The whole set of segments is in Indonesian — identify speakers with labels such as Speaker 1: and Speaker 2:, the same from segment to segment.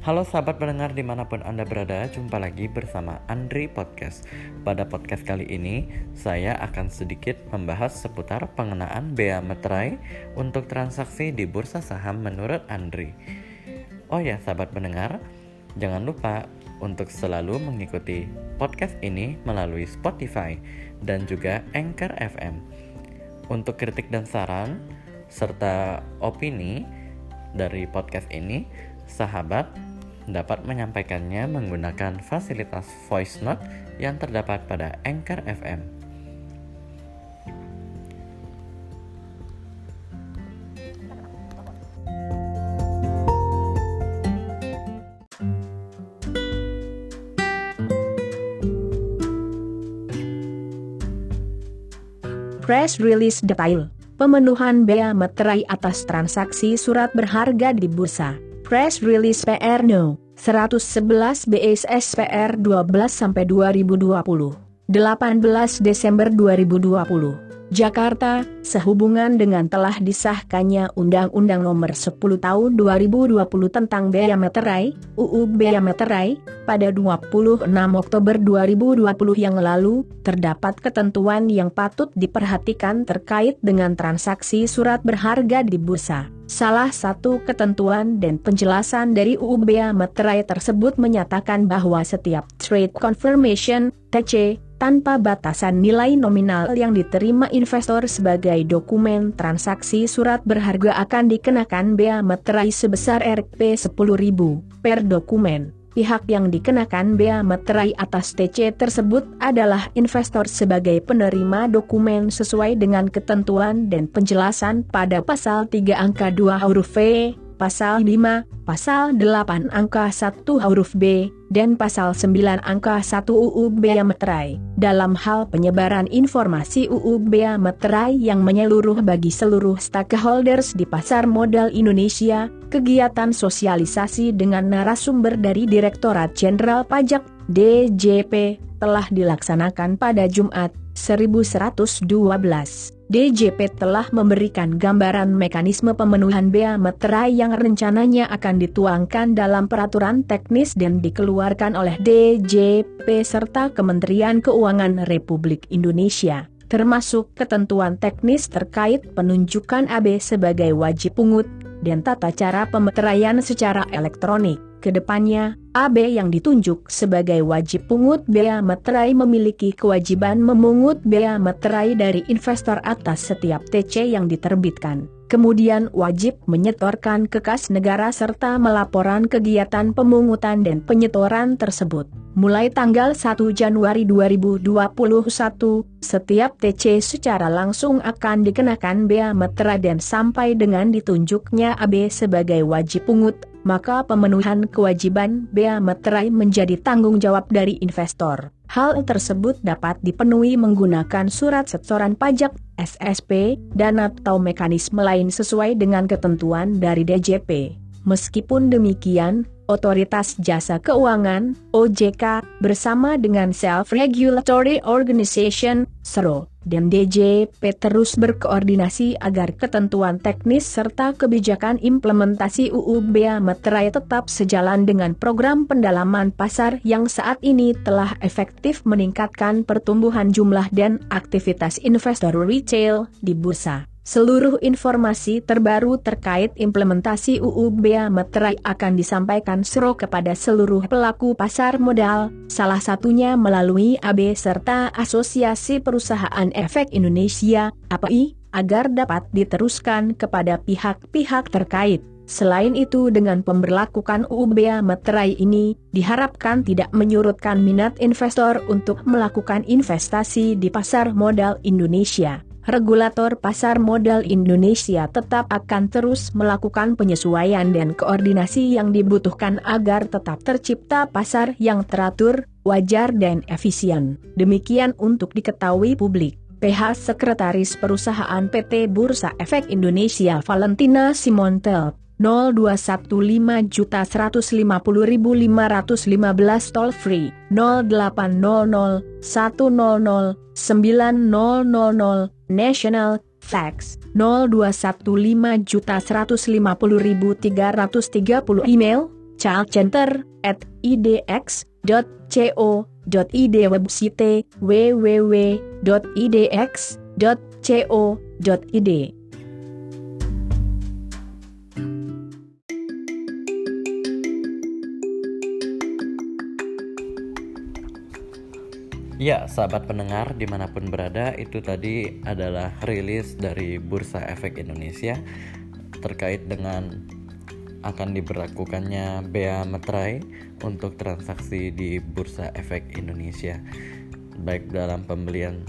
Speaker 1: Halo sahabat pendengar di mana pun Anda berada, jumpa lagi bersama Andri Podcast. Pada podcast kali ini, saya akan sedikit membahas seputar pengenaan bea meterai untuk transaksi di bursa saham menurut Andri. Oh ya sahabat pendengar, jangan lupa untuk selalu mengikuti podcast ini melalui Spotify dan juga Anchor FM. Untuk kritik dan saran, serta opini dari podcast ini, sahabat dapat menyampaikannya menggunakan fasilitas voice note yang terdapat pada Anchor FM.
Speaker 2: Press release detail pemenuhan bea meterai atas transaksi surat berharga di bursa. Press Release PR No. 111 BSS PR 12 sampai 2020. 18 Desember 2020. Jakarta, sehubungan dengan telah disahkannya Undang-Undang Nomor 10 Tahun 2020 tentang Bea Meterai, UU Bea Meterai, pada 26 Oktober 2020 yang lalu, terdapat ketentuan yang patut diperhatikan terkait dengan transaksi surat berharga di bursa. Salah satu ketentuan dan penjelasan dari UU Bea Meterai tersebut menyatakan bahwa setiap trade confirmation, TC, tanpa batasan nilai nominal yang diterima investor sebagai dokumen transaksi surat berharga akan dikenakan bea meterai sebesar Rp 10.000 per dokumen. Pihak yang dikenakan bea meterai atas TC tersebut adalah investor sebagai penerima dokumen sesuai dengan ketentuan dan penjelasan pada pasal 3 angka 2 huruf V pasal 5, pasal 8 angka 1 huruf B, dan pasal 9 angka 1 UU Bea Meterai. Dalam hal penyebaran informasi UU Bea Meterai yang menyeluruh bagi seluruh stakeholders di pasar modal Indonesia, kegiatan sosialisasi dengan narasumber dari Direktorat Jenderal Pajak, DJP, telah dilaksanakan pada Jumat, 1112. DJP telah memberikan gambaran mekanisme pemenuhan bea meterai yang rencananya akan dituangkan dalam peraturan teknis dan dikeluarkan oleh DJP serta Kementerian Keuangan Republik Indonesia, termasuk ketentuan teknis terkait penunjukan AB sebagai wajib pungut dan tata cara pemeteraian secara elektronik. Ke depannya, AB yang ditunjuk sebagai wajib pungut bea meterai memiliki kewajiban memungut bea meterai dari investor atas setiap TC yang diterbitkan. Kemudian wajib menyetorkan ke kas negara serta melaporan kegiatan pemungutan dan penyetoran tersebut. Mulai tanggal 1 Januari 2021, setiap TC secara langsung akan dikenakan bea meterai dan sampai dengan ditunjuknya AB sebagai wajib pungut maka pemenuhan kewajiban bea meterai menjadi tanggung jawab dari investor. Hal tersebut dapat dipenuhi menggunakan surat setoran pajak, SSP, dan atau mekanisme lain sesuai dengan ketentuan dari DJP. Meskipun demikian, Otoritas Jasa Keuangan, OJK, bersama dengan Self-Regulatory Organization, SRO, dan DJP terus berkoordinasi agar ketentuan teknis serta kebijakan implementasi UU Bea Meterai tetap sejalan dengan program pendalaman pasar yang saat ini telah efektif meningkatkan pertumbuhan jumlah dan aktivitas investor retail di bursa. Seluruh informasi terbaru terkait implementasi UU Bea Meterai akan disampaikan SRO kepada seluruh pelaku pasar modal, salah satunya melalui AB serta Asosiasi Perusahaan Efek Indonesia, API, agar dapat diteruskan kepada pihak-pihak terkait. Selain itu dengan pemberlakukan UU Bea Meterai ini, diharapkan tidak menyurutkan minat investor untuk melakukan investasi di pasar modal Indonesia regulator pasar modal Indonesia tetap akan terus melakukan penyesuaian dan koordinasi yang dibutuhkan agar tetap tercipta pasar yang teratur, wajar dan efisien. Demikian untuk diketahui publik. PH Sekretaris Perusahaan PT Bursa Efek Indonesia Valentina Simontel 0215150515 toll free 0800 100 9000 national fax 0215150330 email callcenter at idx.co.id website www.idx.co.id
Speaker 1: Ya, sahabat pendengar di mana pun berada, itu tadi adalah rilis dari Bursa Efek Indonesia terkait dengan akan diberlakukannya bea meterai untuk transaksi di Bursa Efek Indonesia, baik dalam pembelian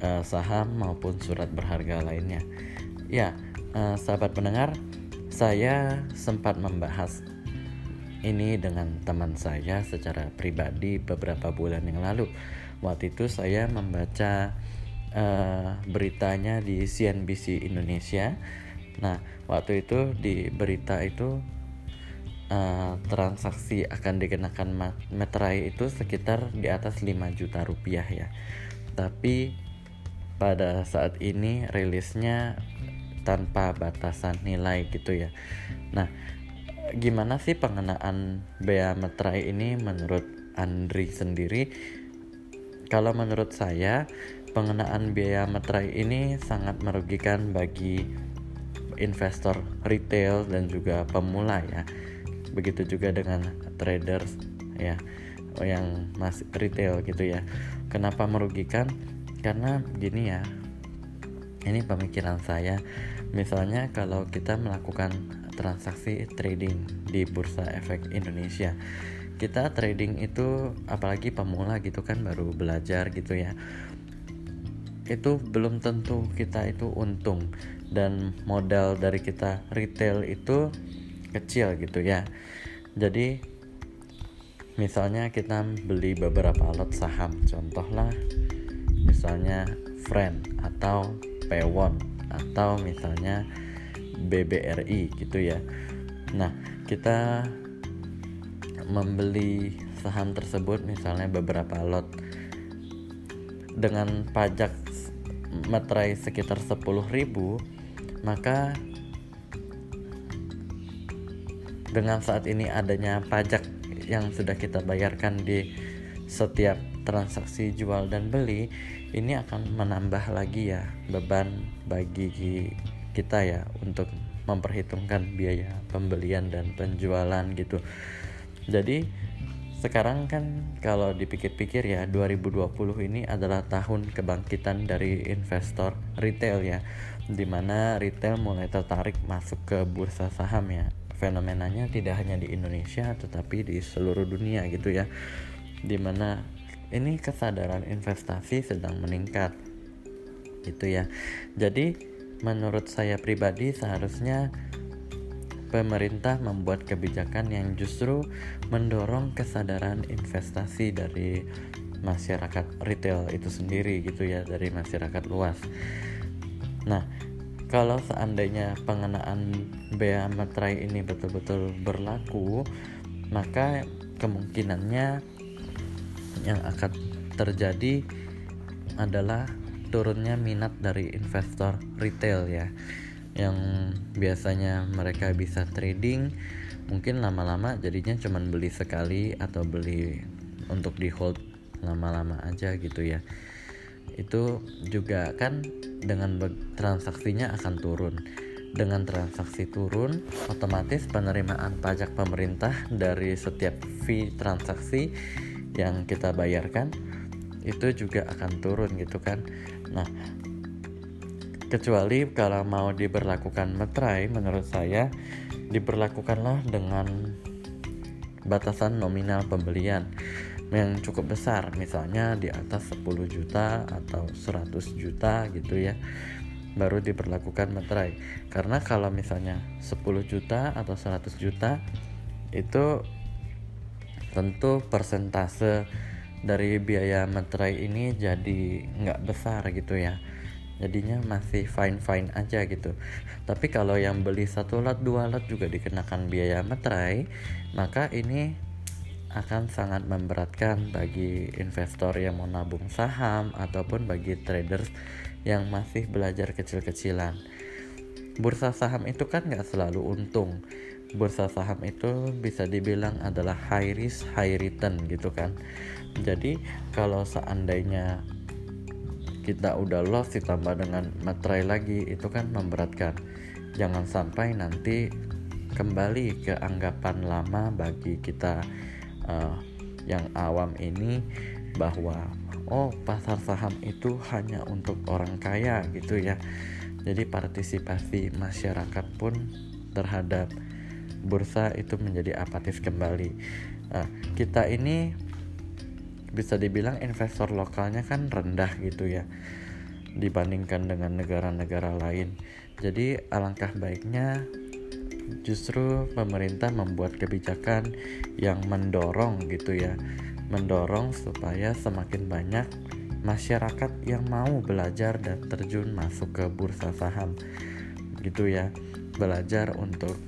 Speaker 1: uh, saham maupun surat berharga lainnya. Ya, uh, sahabat pendengar, saya sempat membahas ini dengan teman saya secara pribadi beberapa bulan yang lalu. Waktu itu saya membaca uh, beritanya di CNBC Indonesia. Nah waktu itu di berita itu uh, transaksi akan dikenakan meterai itu sekitar di atas 5 juta rupiah ya. Tapi pada saat ini rilisnya tanpa batasan nilai gitu ya. Nah gimana sih pengenaan bea meterai ini menurut Andri sendiri kalau menurut saya, pengenaan biaya meterai ini sangat merugikan bagi investor retail dan juga pemula ya. Begitu juga dengan traders ya yang masih retail gitu ya. Kenapa merugikan? Karena gini ya. Ini pemikiran saya. Misalnya kalau kita melakukan transaksi trading di Bursa Efek Indonesia kita trading itu apalagi pemula gitu kan baru belajar gitu ya itu belum tentu kita itu untung. Dan modal dari kita retail itu kecil gitu ya. Jadi misalnya kita beli beberapa lot saham contohlah misalnya friend atau pewon atau misalnya BBRI gitu ya. Nah kita membeli saham tersebut misalnya beberapa lot dengan pajak materai sekitar 10.000 maka dengan saat ini adanya pajak yang sudah kita bayarkan di setiap transaksi jual dan beli ini akan menambah lagi ya beban bagi kita ya untuk memperhitungkan biaya pembelian dan penjualan gitu. Jadi sekarang kan kalau dipikir-pikir ya 2020 ini adalah tahun kebangkitan dari investor retail ya di mana retail mulai tertarik masuk ke bursa saham ya. Fenomenanya tidak hanya di Indonesia tetapi di seluruh dunia gitu ya di mana ini kesadaran investasi sedang meningkat gitu ya jadi menurut saya pribadi seharusnya pemerintah membuat kebijakan yang justru mendorong kesadaran investasi dari masyarakat retail itu sendiri gitu ya dari masyarakat luas. Nah, kalau seandainya pengenaan bea materai ini betul-betul berlaku, maka kemungkinannya yang akan terjadi adalah turunnya minat dari investor retail ya. Yang biasanya mereka bisa trading mungkin lama-lama jadinya cuman beli sekali atau beli untuk di hold lama-lama aja gitu ya. Itu juga kan dengan transaksinya akan turun. Dengan transaksi turun otomatis penerimaan pajak pemerintah dari setiap fee transaksi yang kita bayarkan itu juga akan turun gitu kan. Nah kecuali kalau mau diberlakukan meterai menurut saya diberlakukanlah dengan batasan nominal pembelian yang cukup besar misalnya di atas 10 juta atau 100 juta gitu ya baru diberlakukan meterai karena kalau misalnya 10 juta atau 100 juta itu tentu persentase dari biaya meterai ini jadi nggak besar gitu ya. Jadinya masih fine fine aja gitu. Tapi kalau yang beli satu lot dua lot juga dikenakan biaya meterai maka ini akan sangat memberatkan bagi investor yang mau nabung saham ataupun bagi traders yang masih belajar kecil-kecilan. Bursa saham itu kan nggak selalu untung bursa saham itu bisa dibilang adalah high risk high return gitu kan. Jadi kalau seandainya kita udah loss ditambah dengan materai lagi itu kan memberatkan. Jangan sampai nanti kembali ke anggapan lama bagi kita uh, yang awam ini bahwa oh pasar saham itu hanya untuk orang kaya gitu ya. Jadi partisipasi masyarakat pun terhadap bursa itu menjadi apatis kembali. Nah, kita ini bisa dibilang investor lokalnya kan rendah gitu ya dibandingkan dengan negara-negara lain. Jadi alangkah baiknya justru pemerintah membuat kebijakan yang mendorong gitu ya mendorong supaya semakin banyak masyarakat yang mau belajar dan terjun masuk ke bursa saham gitu ya. Belajar untuk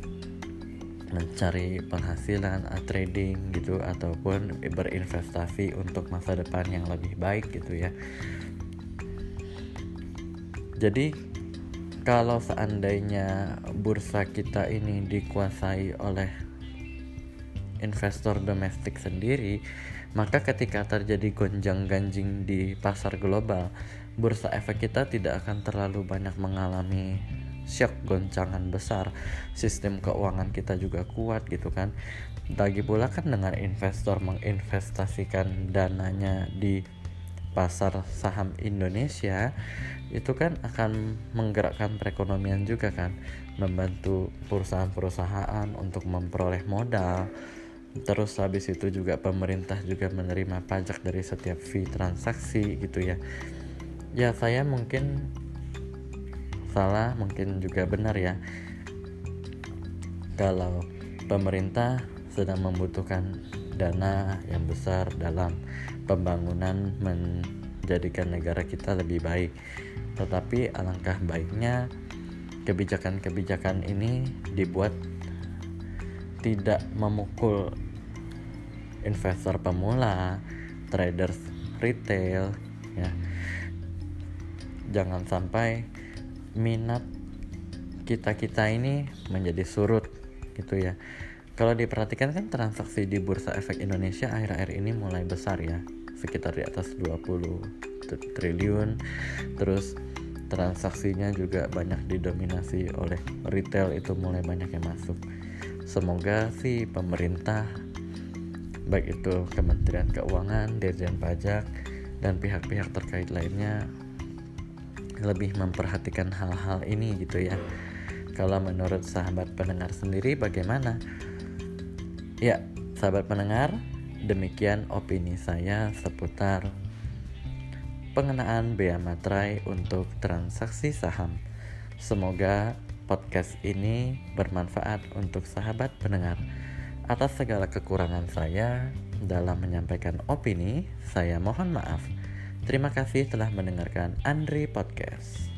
Speaker 1: mencari penghasilan uh, trading gitu ataupun berinvestasi untuk masa depan yang lebih baik gitu ya. Jadi kalau seandainya bursa kita ini dikuasai oleh investor domestik sendiri, maka ketika terjadi gonjang-ganjing di pasar global, bursa efek kita tidak akan terlalu banyak mengalami shock goncangan besar. Sistem keuangan kita juga kuat gitu kan. Lagi pula kan dengan investor menginvestasikan dananya di pasar saham Indonesia itu kan akan menggerakkan perekonomian juga kan membantu perusahaan-perusahaan untuk memperoleh modal terus habis itu juga pemerintah juga menerima pajak dari setiap fee transaksi gitu ya ya saya mungkin salah mungkin juga benar ya kalau pemerintah sedang membutuhkan dana yang besar dalam pembangunan menjadikan negara kita lebih baik. Tetapi alangkah baiknya kebijakan-kebijakan ini dibuat tidak memukul investor pemula, traders retail ya. Jangan sampai minat kita-kita ini menjadi surut gitu ya. Kalau diperhatikan kan transaksi di Bursa Efek Indonesia akhir-akhir ini mulai besar ya, sekitar di atas 20 triliun. Terus transaksinya juga banyak didominasi oleh retail itu mulai banyak yang masuk. Semoga sih pemerintah baik itu Kementerian Keuangan, Dirjen Pajak dan pihak-pihak terkait lainnya lebih memperhatikan hal-hal ini gitu ya. Kalau menurut sahabat pendengar sendiri bagaimana? Ya, sahabat pendengar, demikian opini saya seputar pengenaan bea materai untuk transaksi saham. Semoga podcast ini bermanfaat untuk sahabat pendengar. Atas segala kekurangan saya dalam menyampaikan opini, saya mohon maaf. Terima kasih telah mendengarkan Andri Podcast.